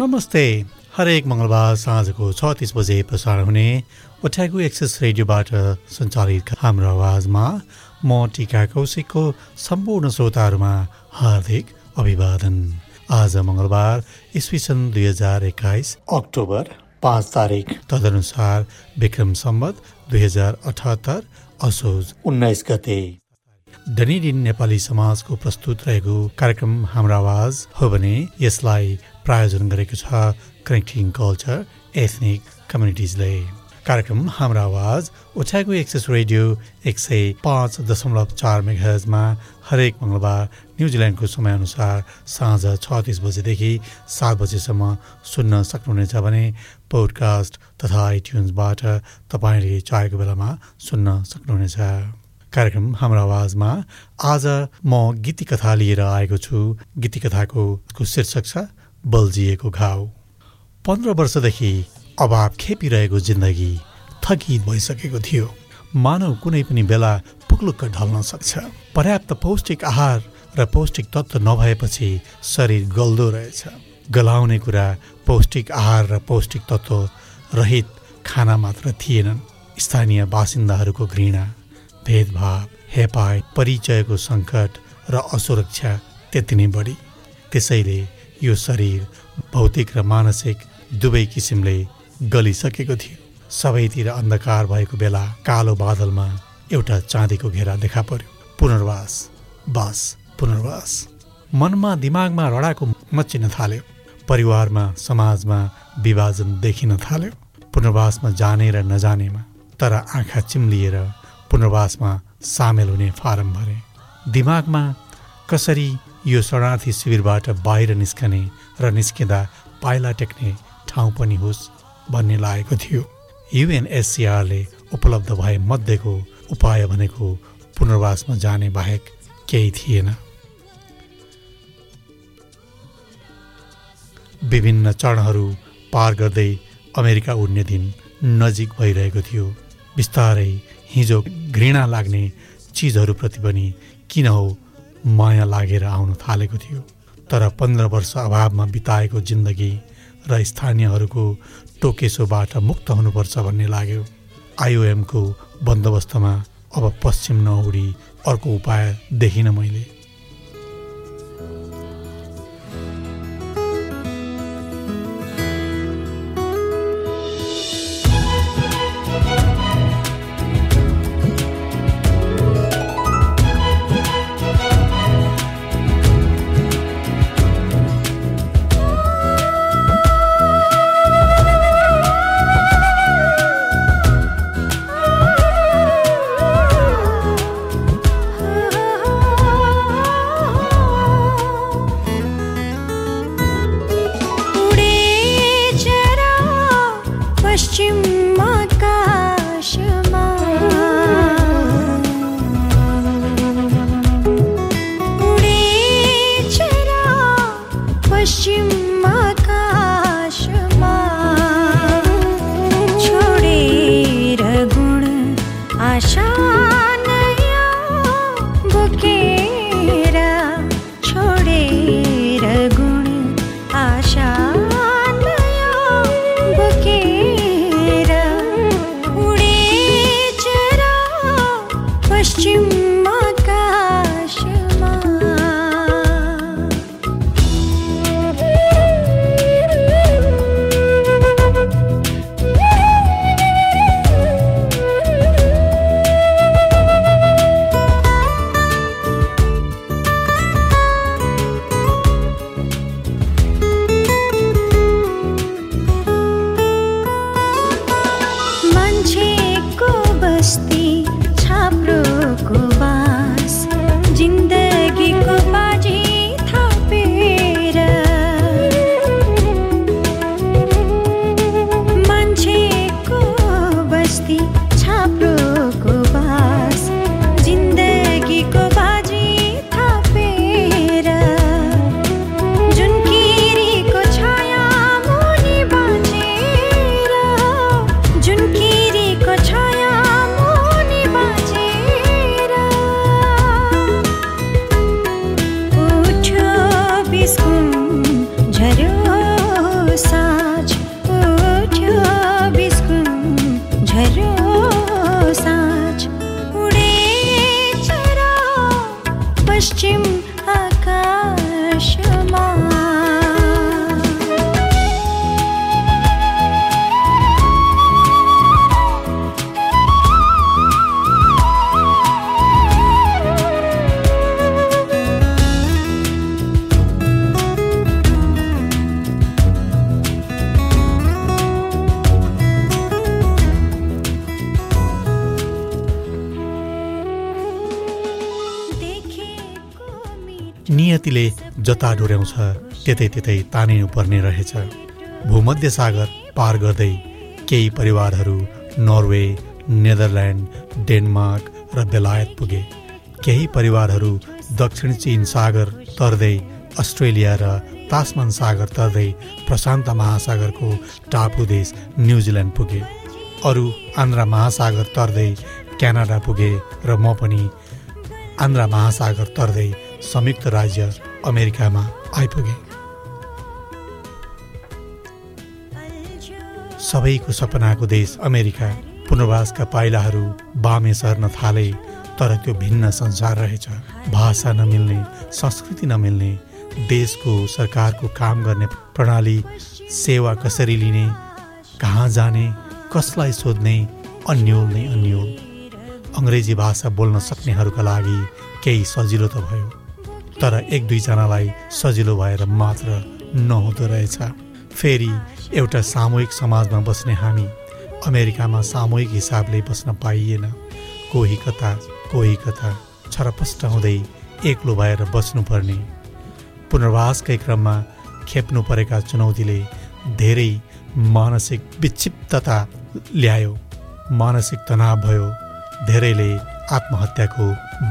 नमस्ते। हरेक मङ्गलबार साँझको छ तिस बजे प्रसारण हुने ओठ्यागु एक्सेस रेडियोबाट सञ्चालित हाम्रो आवाजमा म टिका कौशिकको सम्पूर्ण श्रोताहरूमा हार्दिक अभिवादन। आज मङ्गलबार इस्वी सन् दुई हजार एक्काइस अक्टोबर पाँच तारिक तदनुसार विक्रम सम्बत दुई हजार अठहत्तर असोज उन्नाइस गते। डनिडिन नेपाली समाजको प्रस्तुत रहेको कार्यक्रम हाम्रो आवाज हो भने यसलाई प्रायोजन गरेको छ कनेक्टिङ कल्चर एथनिक कम्युनिटिजले। कार्यक्रम हाम्रो आवाज ओछ्याएको एक्सेस रेडियो एक सय पाँच दशमलव चार मेघाजमा हरेक मङ्गलबार न्युजिल्यान्डको समयअनुसार साँझ छ तिस बजेदेखि सात बजेसम्म सुन्न सक्नुहुनेछ भने पोडकास्ट तथा आइट्युन्सबाट तपाईँले चाहेको बेलामा सुन्न सक्नुहुनेछ। कार्यक्रम हाम्रो आवाजमा आज म गीती कथा लिएर आएको छु। गीती कथाको शीर्षक छ बल्झिएको घाउ। पन्ध्र वर्षदेखि अभाव खेपिरहेको जिन्दगी थकित भइसकेको थियो। मानव कुनै पनि बेला पुक्लुक्क ढल्न सक्छ। पर्याप्त पौष्टिक आहार र पौष्टिक तत्त्व नभएपछि शरीर गल्दो रहेछ। गलाउने कुरा पौष्टिक आहार र पौष्टिक तत्त्व रहित खाना मात्र थिएनन्। स्थानीय बासिन्दाहरूको घृणा भेदभाव हेपाय परिचयको सङ्कट र असुरक्षा त्यति नै बढी। त्यसैले यो शरीर भौतिक र मानसिक दुवै किसिमले गलिसकेको थियो। सबैतिर अन्धकार भएको बेला कालो बादलमा एउटा चाँदीको घेरा देखा पर्यो। पुनर्वास बास पुनर्वास। मनमा दिमागमा रडाको मचिन थाल्यो। परिवारमा समाजमा विभाजन देखिन थाल्यो। पुनर्वासमा जाने र नजानेमा तर आँखा चिम्लिएर पुनर्वासमा सामेल हुने फारम भरे। दिमागमा कसरी यो शरणार्थी शिविरबाट बाहिर निस्कने र निस्किँदा पाइला टेक्ने ठाउँ पनि होस् भन्ने लागेको थियो। युएनएससिआरले उपलब्ध भए मध्येको उपाय भनेको पुनर्वासमा जाने बाहेक केही थिएन। विभिन्न चरणहरू पार गर्दै अमेरिका उड्ने दिन नजिक भइरहेको थियो। बिस्तारै हिजो घृणा लाग्ने चिजहरूप्रति पनि किन हो माया लागेर आउन थालेको थियो। तर पन्ध्र वर्ष अभावमा बिताएको जिन्दगी र स्थानीयहरूको टोकेसोबाट मुक्त हुनुपर्छ भन्ने लाग्यो। आइओएमको बन्दोबस्तमा अब पश्चिम नउडी अर्को उपाय देखिनँ मैले। माता मुझे को बस्ती पश्चिम जता डोर्याउँछ त्यतै त्यतै तानिनु पर्ने रहेछ। भूमध्य सागर पार गर्दै केही परिवारहरू नर्वे नेदरल्यान्ड डेनमार्क र बेलायत पुगे। केही परिवारहरू दक्षिण चीन सागर तर्दै अस्ट्रेलिया र तासमान सागर तर्दै प्रशान्त महासागरको टापु देश न्युजिल्यान्ड पुगे। अरू आन्ध्र महासागर तर्दै क्यानाडा पुगे र म पनि आन्ध्र महासागर तर्दै संयुक्त राज्य अमेरिकामा आइपुगे। सबैको सपनाको देश अमेरिका। पुनर्वासका पाइलाहरू बामे सर्न थाले तर त्यो भिन्न संसार रहेछ। भाषा नमिल्ने संस्कृति नमिल्ने देशको सरकारको काम गर्ने प्रणाली सेवा कसरी लिने कहाँ जाने कसलाई सोध्ने अन्यल नै अन्यल। अङ्ग्रेजी भाषा बोल्न सक्नेहरूका लागि केही सजिलो त भयो। तर एक दुईजनालाई सजिलो भएर मात्र नहुँदो रहेछ। फेरि एउटा सामूहिक समाजमा बस्ने हामी अमेरिकामा सामूहिक हिसाबले बस्न पाइएन। कोही कता कोही कता छरपष्ट हुँदै एक्लो भएर बस्नुपर्ने। पुनर्वासकै क्रममा खेप्नु परेका चुनौतीले धेरै मानसिक विक्षिप्तता ल्यायो। मानसिक तनाव भयो। धेरैले आत्महत्याको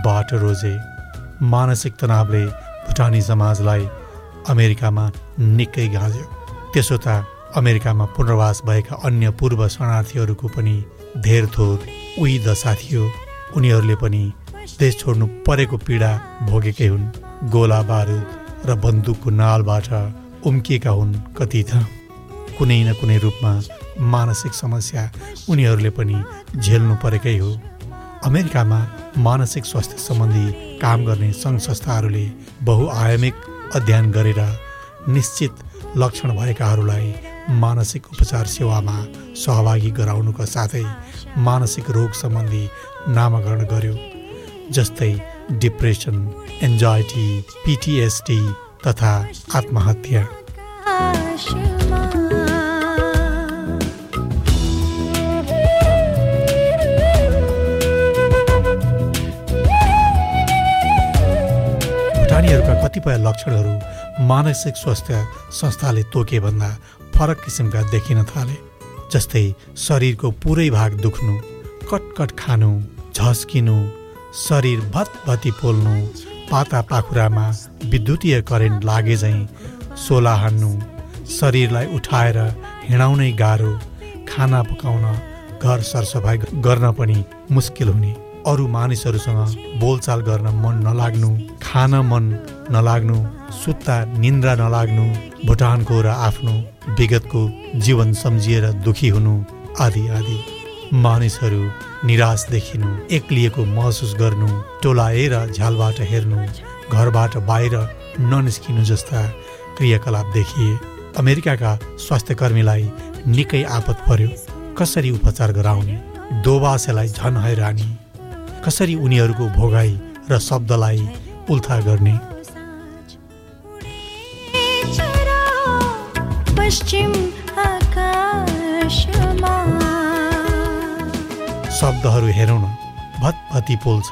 बाटो रोजे। मानसिक तनावले भुटानी समाजलाई अमेरिकामा निकै गाँज्यो। त्यसो त अमेरिकामा पुनर्वास भएका अन्य पूर्व शरणार्थीहरूको पनि धेर थोर उही दशा थियो उनीहरूले पनि देश छोड्नु परेको पीडा भोगेकै हुन्। गोला बारुद र बन्दुकको नालबाट उम्किएका हुन् कति त। कुनै न कुनै रूपमा मानसिक समस्या उनीहरूले पनि झेल्नु परेकै हो। अमेरिकामा मानसिक स्वास्थ्य सम्बन्धी काम गर्ने सङ्घ संस्थाहरूले बहुआयामिक अध्ययन गरेर निश्चित लक्षण भएकाहरूलाई मानसिक उपचार सेवामा सहभागी गराउनुका साथै मानसिक रोग सम्बन्धी नामाकरण गर्यो जस्तै डिप्रेसन एन्जाइटी पिटिएसडी तथा आत्महत्या। कतिपय लक्षणहरू मानसिक स्वास्थ्य संस्थाले तोके भन्दा फरक किसिमका देखिन थाले। जस्तै शरीरको पुरै भाग दुख्नु कटकट खानु झस्किनु शरीर भतभती पोल्नु पाता पाखुरामा विद्युतीय करेन्ट लागे झैँ सोला हान्नु शरीरलाई उठाएर हिँडाउनै गाह्रो खाना पकाउन घर सरसफाइ गर्न पनि मुस्किल हुने। अरू मानिसहरूसँग बोलचाल गर्न मन नलाग्नु खान मन नलाग्नु सुत्ता निन्द्रा नलाग्नु भुटानको र आफ्नो विगतको जीवन सम्झिएर दुखी हुनु आदि आदि। मानिसहरू निराश देखिनु एक्लिएको महसुस गर्नु टोलाएर झ्यालबाट हेर्नु घरबाट बाहिर ननिस्किनु जस्ता क्रियाकलाप देखिए अमेरिकाका स्वास्थ्य कर्मीलाई निकै आपत पर्यो। कसरी उपचार गराउने? दोबासेलाई झन हैरानी। कसरी उनीहरूको भोगाई र शब्दलाई उल्था गर्ने? शब्दहरू हेरौँ न। भतभती पोल्छ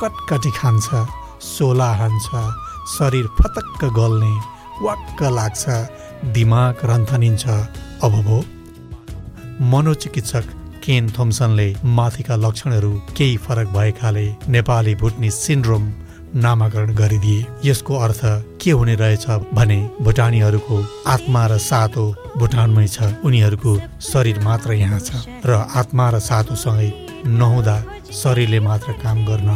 कटकटी खान्छ सोला हान्छ शरीर फतक्क गल्ने वाक्क लाग्छ दिमाग रन्थनिन्छ। अब भो मनोचिकित्सक केन थोम्सनले माथिका लक्षणहरू केही फरक भएकाले नेपाली भुटनी सिन्ड्रोम नामाकरण गरिदिए? यसको अर्थ के हुने रहेछ भने भुटानीहरूको आत्मा र सातो भुटानमै छ। उनीहरूको शरीर मात्र यहाँ छ र आत्मा र सातोसँगै नहुँदा शरीरले मात्र काम गर्न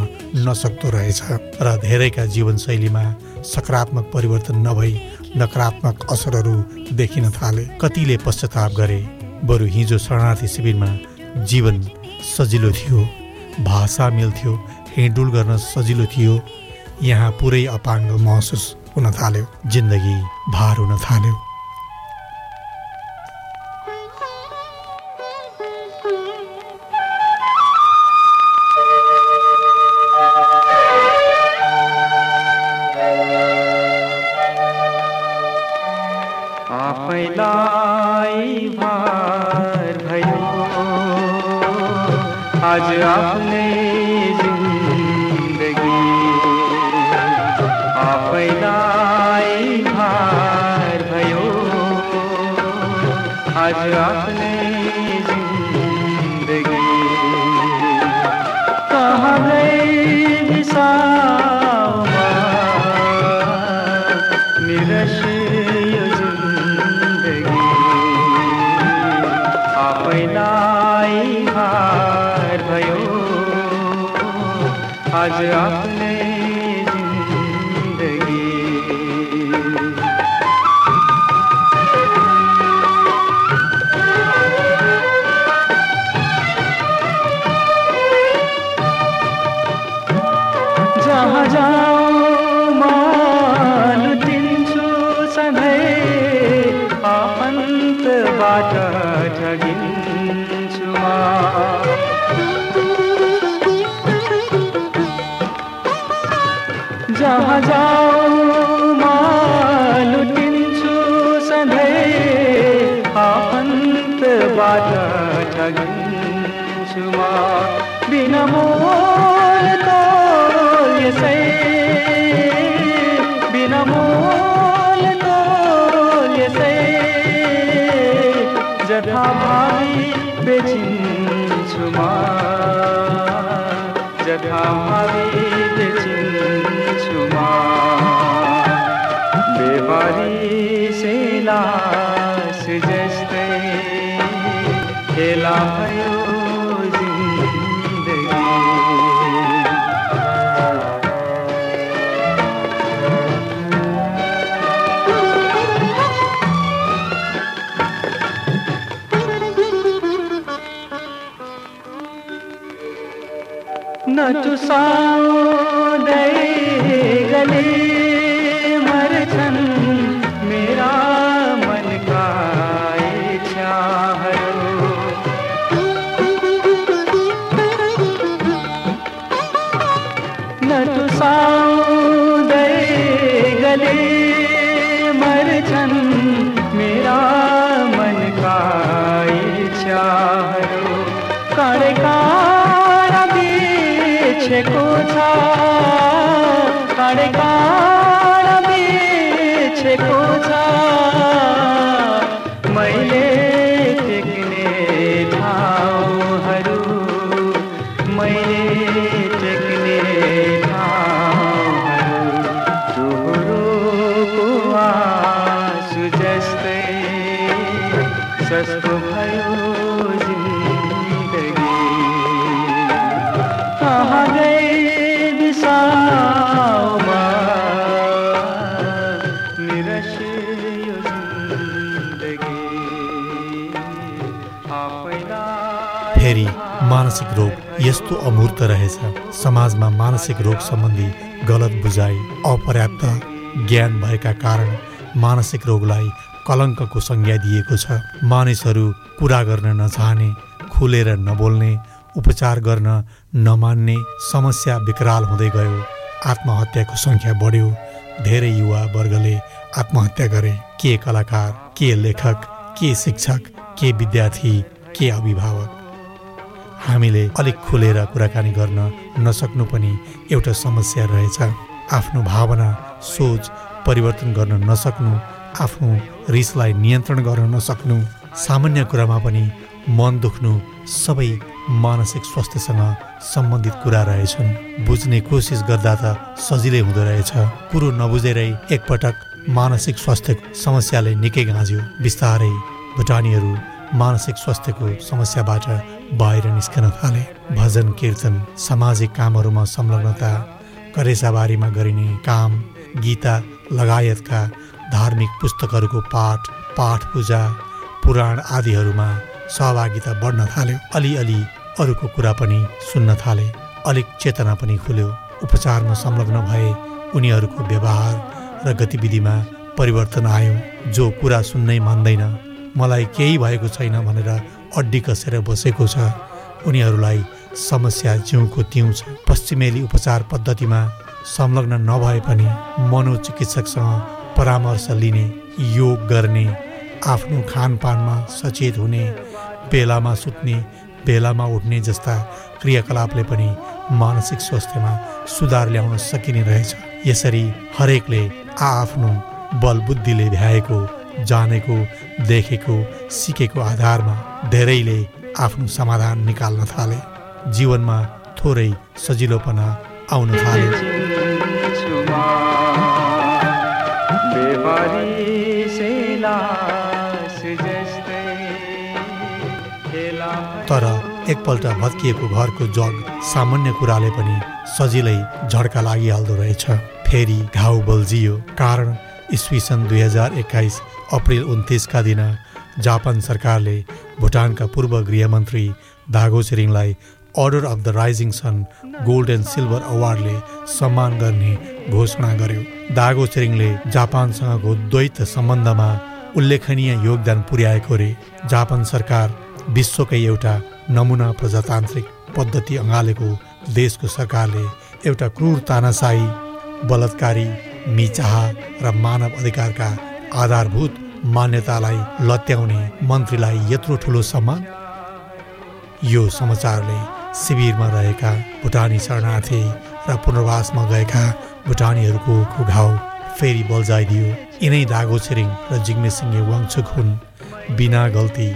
नसक्दो रहेछ र धेरैका जीवनशैलीमा सकारात्मक परिवर्तन नभई नकारात्मक असरहरू देखिन थाले। कतिले पश्चाताप गरे? बरु हिजो शरणार्थी शिविरमा जीवन सजिलो थियो भाषा मिल्थ्यो हिँडुल गर्न सजिलो थियो। यहाँ पुरै अपाङ्ग महसुस हुन थाल्यो जिन्दगी भार हुन थाल्यो। लुटिन्छु सधैँ आफन्तबाट ठगिन्छु म बिना मोलको यसै जथा भावी बेचिन्छु म जथा नचुसाउँदै गले। यस्तो अमूर्त रहेछ? समाजमा मानसिक रोग सम्बन्धी गलत बुझाइ अपर्याप्त ज्ञान भएका कारण मानसिक रोगलाई कलङ्कको संज्ञा दिएको छ। मानिसहरू कुरा गर्न नचाहने खुलेर नबोल्ने उपचार गर्न नमान्ने समस्या विकराल हुँदै गयो। आत्महत्याको सङ्ख्या बढ्यो। धेरै युवा वर्गले आत्महत्या गरे। के कलाकार के लेखक के शिक्षक के विद्यार्थी के अभिभावक? हामीले अलिक खुलेर कुराकानी गर्न नसक्नु पनि एउटा समस्या रहेछ। आफ्नो भावना सोच परिवर्तन गर्न नसक्नु आफ्नो रिसलाई नियन्त्रण गर्न नसक्नु सामान्य कुरामा पनि मन दुख्नु सबै मानसिक स्वास्थ्यसँग सम्बन्धित कुरा रहेछन्। बुझ्ने कोसिस गर्दा त सजिलै हुँदो रहेछ। कुरो नबुझेरै एकपटक मानसिक स्वास्थ्य समस्याले निकै गाँज्यो बिस्तारै भुटानीहरू मानसिक स्वास्थ्यको समस्याबाट बाहिर निस्कन थाले। भजन कीर्तन सामाजिक कामहरूमा संलग्नता करेसाबारीमा गरिने काम गीता लगायतका धार्मिक पुस्तकहरूको पाठ पाठ पूजा पुराण आदिहरूमा सहभागिता बढ्न थाल्यो। अलिअलि अरूको कुरा पनि सुन्न थाले। अलिक चेतना पनि खुल्यो। उपचारमा संलग्न भए उनीहरूको व्यवहार र गतिविधिमा परिवर्तन आयो। जो कुरा सुन्नै मान्दैन मलाई केही भएको छैन भनेर अड्डी कसेर बसेको छ। उनीहरूलाई समस्या जिउको तिउ छ। पश्चिमेली उपचार पद्धतिमा संलग्न नभए पनि मनोचिकित्सकसँग परामर्श लिने योग गर्ने आफ्नो खानपानमा सचेत हुने बेलामा सुत्ने बेलामा उठ्ने जस्ता क्रियाकलापले पनि मानसिक स्वास्थ्यमा सुधार ल्याउन सकिने रहेछ। यसरी हरेकले आआफ्नो बलबुद्धिले भ्याएको जानेको देखेको सिकेको आधारमा धेरैले आफ्नो समाधान निकाल्न थाले। जीवनमा थोरै सजिलोपना आउन खेला तर एकपल्ट भत्किएको घरको जग सामान्य कुराले पनि सजिलै झड्का लागिहाल्दो रहेछ। फेरि घाउ बल्झियो। कारण इस्वी सन् दुई हजार एक्काइस अप्रिल उन्तिसका दिन जापान सरकारले भुटानका पूर्व गृहमन्त्री Dago छिरिङलाई order of the rising sun gold and silver अवार्डले सम्मान गर्ने घोषणा गर्यो। दागो छिरिङले जापानसँगको द्वैत सम्बन्धमा उल्लेखनीय योगदान पुर्याएको रे। जापान सरकार विश्वकै एउटा नमुना प्रजातान्त्रिक पद्धति अँगालेको देशको सरकारले एउटा क्रूर तानासाही बलात्कारी मिचाह र मानव अधिकारका आधारभूत मान्यतालाई लत्याउने मन्त्रीलाई यत्रो ठुलो सम्मान? यो समाचारले शिविरमा रहेका भुटानी शरणार्थी र पुनर्वासमा गएका भुटानीहरूको घाउ फेरि बल्झाइदियो। यिनै दागो छिरिङ र जिग्मे सिंहे वाङछुक हुन्। बिना गल्ती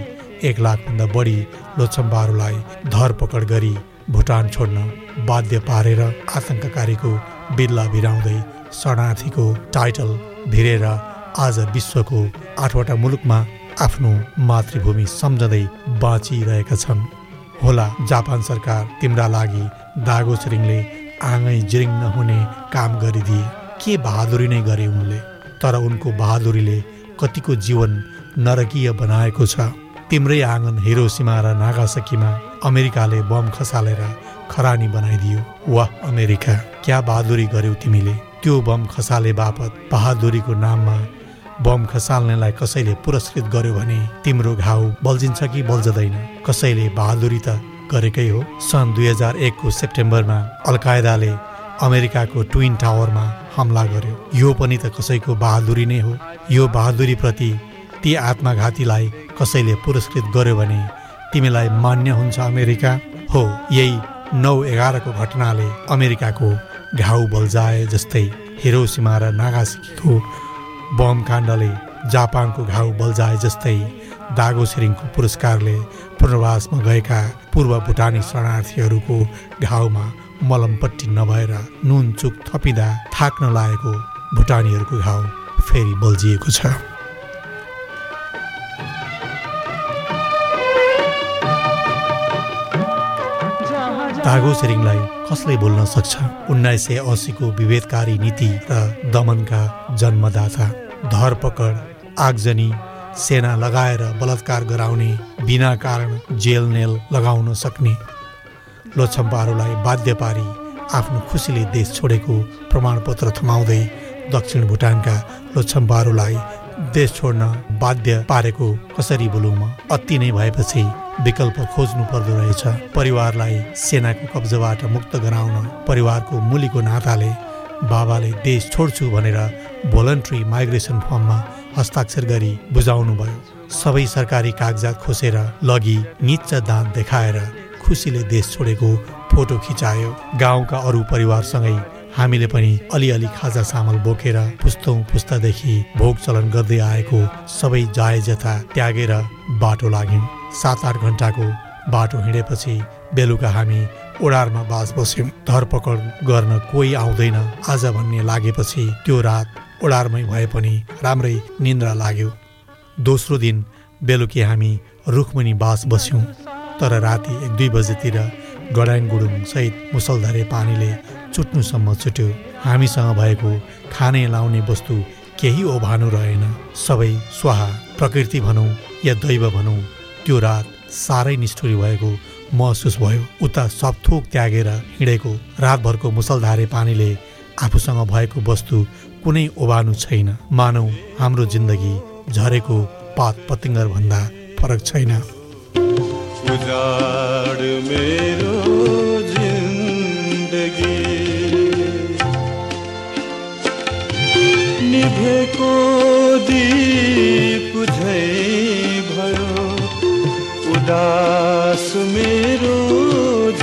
एक लाखभन्दा बढी लोछम्बाहरूलाई धरपकड गरी भुटान छोड्न बाध्य पारेर आतङ्ककारीको बिल्ला भिराउँदै शरणार्थीको टाइटल भिरेर आज विश्वको आठवटा मुलुकमा आफ्नो मातृभूमि सम्झँदै बाँचिरहेका छन्। होला जापान सरकार तिम्रा लागि दागो छिरिङले आँगै जिरिङ नहुने काम गरिदिए। के बहादुरी नै गरे उनले? तर उनको बहादुरीले कतिको जीवन नरकीय बनाएको छ। तिम्रै आँगन हिरोसीमा र नागासकीमा अमेरिकाले बम खसालेर खरानी बनाइदियो। वाह अमेरिका! क्या बहादुरी गर्यौ तिमीले? त्यो बम खसाले बापत बहादुरीको नाममा बम खसाल्नेलाई कसैले पुरस्कृत गर्यो भने तिम्रो घाउ बल्झिन्छ कि बल्झदैन? कसैले बहादुरी त गरेकै हो? सन् दुई हजार एकको सेप्टेम्बरमा अलकायदाले अमेरिकाको ट्विन टावरमा हमला गर्यो। यो पनि त कसैको बहादुरी नै हो। यो बहादुरीप्रति ती आत्मघातीलाई कसैले पुरस्कृत गर्यो भने तिमीलाई मान्य हुन्छ अमेरिका? हो यही नौ एघारको घटनाले अमेरिकाको घाउ बल्झाए जस्तै हिरोसीमा र नागासिकीको बम काण्डले जापानको घाउ बल्झाए जस्तै दागो छिरिङको पुरस्कारले पुनर्वासमा गएका पूर्व भुटानी शरणार्थीहरूको घाउमा मलमपट्टि नभएर नुन चुक थपिँदा थाक्न लागेको भुटानीहरूको घाउ फेरि बल्झिएको छ। दागो छिरिङलाई कसले बोल्न सक्छ? उन्नाइस सय असीको विभेदकारी नीति र दमनका जन्मदाता धरपकड आगजनी सेना लगाएर बलात्कार गराउने बिना कारण जेल नेल लगाउन सक्ने। लोछम्पाहरूलाई बाध्य पारी आफ्नो खुसीले देश छोडेको प्रमाणपत्र थमाउँदै दक्षिण भुटानका लोछम्पाहरूलाई देश छोड्न बाध्य पारेको कसरी बोलौँ म? अति नै भएपछि विकल्प खोज्नु पर्दो रहेछ। परिवारलाई सेनाको कब्जाबाट मुक्त गराउन परिवारको मुलीको नाताले बाबाले देश छोड्छु भनेर भोलन्ट्री माइग्रेसन फर्ममा हस्ताक्षर गरी बुझाउनु भयो सबै सरकारी कागजात खोसेर लगी निच्च दाँत देखाएर खुसीले देश छोडेको फोटो खिचायो। गाउँका अरू परिवारसँगै हामीले पनि अलिअलि खाजा सामल बोकेर पुस्तौँ पुस्तादेखि भोग चलन गर्दै आएको सबै जाय जथा त्यागेर बाटो लाग्यौँ। सात आठ घन्टाको बाटो हिँडेपछि बेलुका हामी ओडारमा बास बस्यौँ। धरपकड गर्न कोही आउँदैन। आज भन्ने लागेपछि त्यो रात ओडारमै भए पनि राम्रै निन्द्रा लाग्यो। दोस्रो दिन बेलुकी हामी रुखमुनि बास बस्यौँ। तर राति एक दुई बजेतिर गडाङ गुडुङ सहित मुसलधारे पानीले चुट्नुसम्म छुट्यो। हामीसँग भएको खाने लाउने वस्तु केही ओभानो रहेन। सबै स्वाहा प्रकृति भनौँ या दैव भनौँ त्यो रात साह्रै निष्ठुरी भएको महसुस भयो। उता सब थोक त्यागेर हिँडेको रातभरको मुसलधारे पानीले आफूसँग भएको वस्तु कुनै ओभानु छैन। मानौ हाम्रो जिन्दगी झरेको पात पतिङ्गर भन्दा फरक छैन। उजाड मेरो जिन्दगी निभेको दीप झै भयो उदास मेरो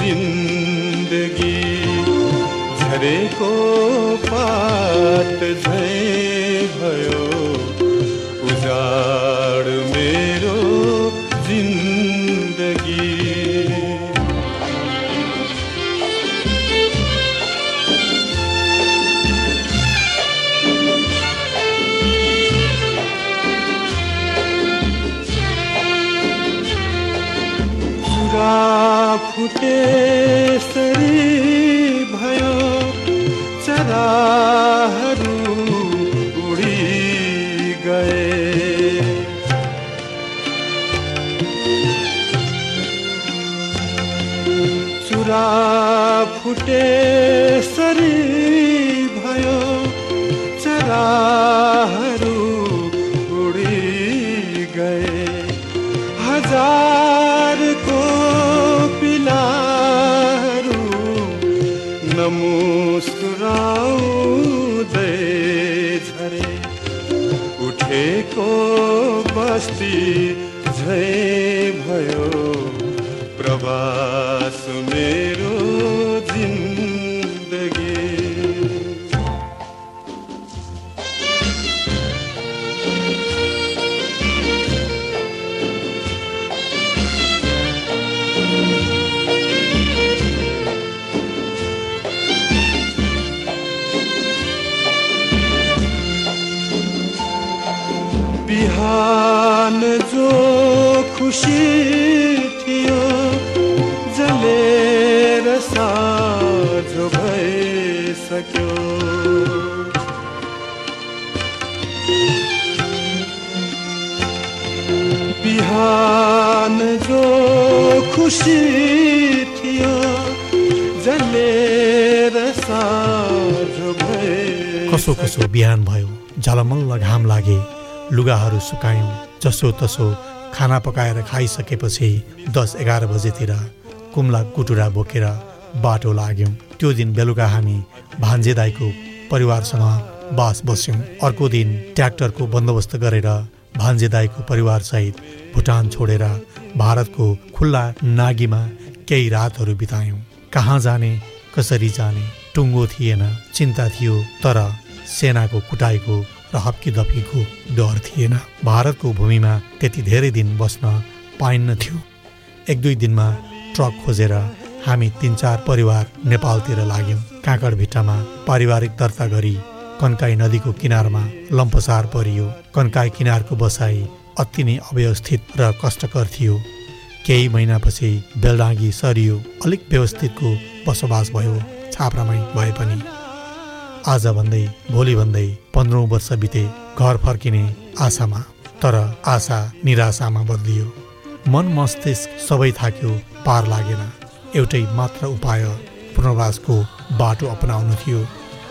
जिन्दगी झरेको पात झै बस्ती झै थियो जलेर साँझ भइसक्यो। बिहान जो खुसी थियो जलेर साँझ कसो कसो बिहान भयो झलमल्ल घाम लागे लुगाहरू सुकायौँ जसो तसो खाना पकाएर खाइसकेपछि दस एघार बजेतिर कुम्ला कुटुरा बोकेर बाटो लाग्यौँ। त्यो दिन बेलुका हामी भान्जे दाईको परिवारसँग बास बस्यौँ। अर्को दिन ट्र्याक्टरको बन्दोबस्त गरेर भान्जे दाईको परिवारसहित भुटान छोडेर भारतको खुल्ला नागीमा केही रातहरू बितायौँ। कहाँ जाने कसरी जाने टुङ्गो थिएन चिन्ता थियो तर सेनाको कुटाइको र हप्की दप्कीको डर थिएन। भारतको भूमिमा त्यति धेरै दिन बस्न पाइन्न थियो। एक दुई दिनमा ट्रक खोजेर हामी तिन चार परिवार नेपालतिर लाग्यौँ। काँकड भिट्टामा पारिवारिक दर्ता गरी कन्काई नदीको किनारमा लम्पसार परियो। कन्काई किनारको बसाई अति नै अव्यवस्थित र कष्टकर थियो। केही महिनापछि बेलडाँगी सरियो। अलिक व्यवस्थितको बसोबास भयो। छाप्रामै भए पनि। आज भन्दै भोलि भन्दै पन्ध्रौँ वर्ष बिते घर फर्किने आशामा तर आशा निराशामा बदलियो। मन मस्तिष्क सबै थाक्यो पार लागेन। एउटै मात्र उपाय पुनर्वासको बाटो अपनाउनु थियो।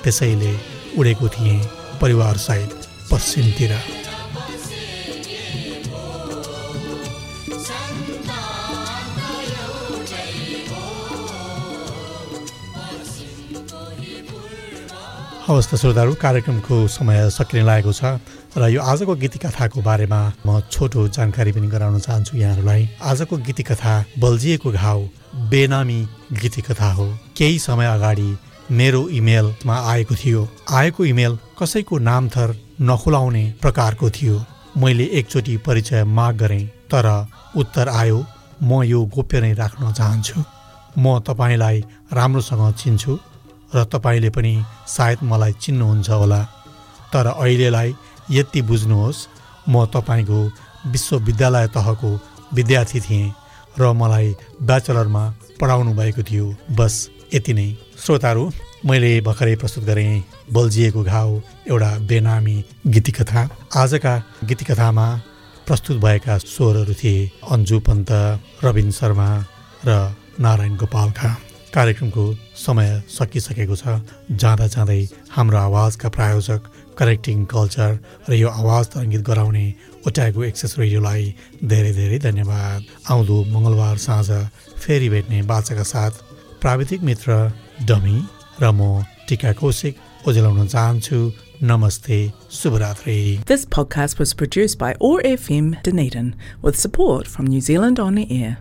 त्यसैले उडेको थिएँ परिवारसहित पश्चिमतिर। हवस् त श्रोताहरू कार्यक्रमको समय सकिने लागेको छ र यो आजको गीतिकथाको बारेमा म छोटो जानकारी पनि गराउन चाहन्छु यहाँहरूलाई। आजको गीतिकथा बल्झिएको घाउ बेनामी गीतिकथा हो। केही समय अगाडि मेरो इमेलमा आएको थियो। आएको इमेल कसैको नाम थर नखुलाउने प्रकारको थियो। मैले एकचोटि परिचय माग गरेँ तर उत्तर आयो म यो गोप्य नै राख्न चाहन्छु। म तपाईँलाई राम्रोसँग चिन्छु। र तपाईँले पनि सायद मलाई चिन्नुहुन्छ होला। तर अहिलेलाई यति बुझ्नुहोस् म तपाईँको विश्वविद्यालय तहको विद्यार्थी थिएँ र मलाई ब्याचलरमा पढाउनु भएको थियो। बस यति नै। श्रोताहरू मैले भर्खरै प्रस्तुत गरेँ बल्झिएको घाउ एउटा बेनामी गीतिकथा। आजका गीतिकथामा प्रस्तुत भएका स्वरहरू थिए अन्जु पन्त रविन शर्मा र नारायण गोपालका। कार्यक्रमको समय सकिसकेको छ। जाँदा जाँदै हाम्रो आवाजका प्रायोजक करेक्टिङ कल्चर र यो आवाज तरङ्गित गराउने ओट्यागो एक्सेस रेडियोलाई धेरै धेरै धन्यवाद। आउँदो मङ्गलबार साँझ फेरि भेट्ने बाचाका साथ प्राविधिक मित्र डमी र म टिका कौशिक ओझेलाउन चाहन्छु। नमस्ते शुभरात्रि। This podcast was produced by ORFM Dunedin with support from New Zealand On the.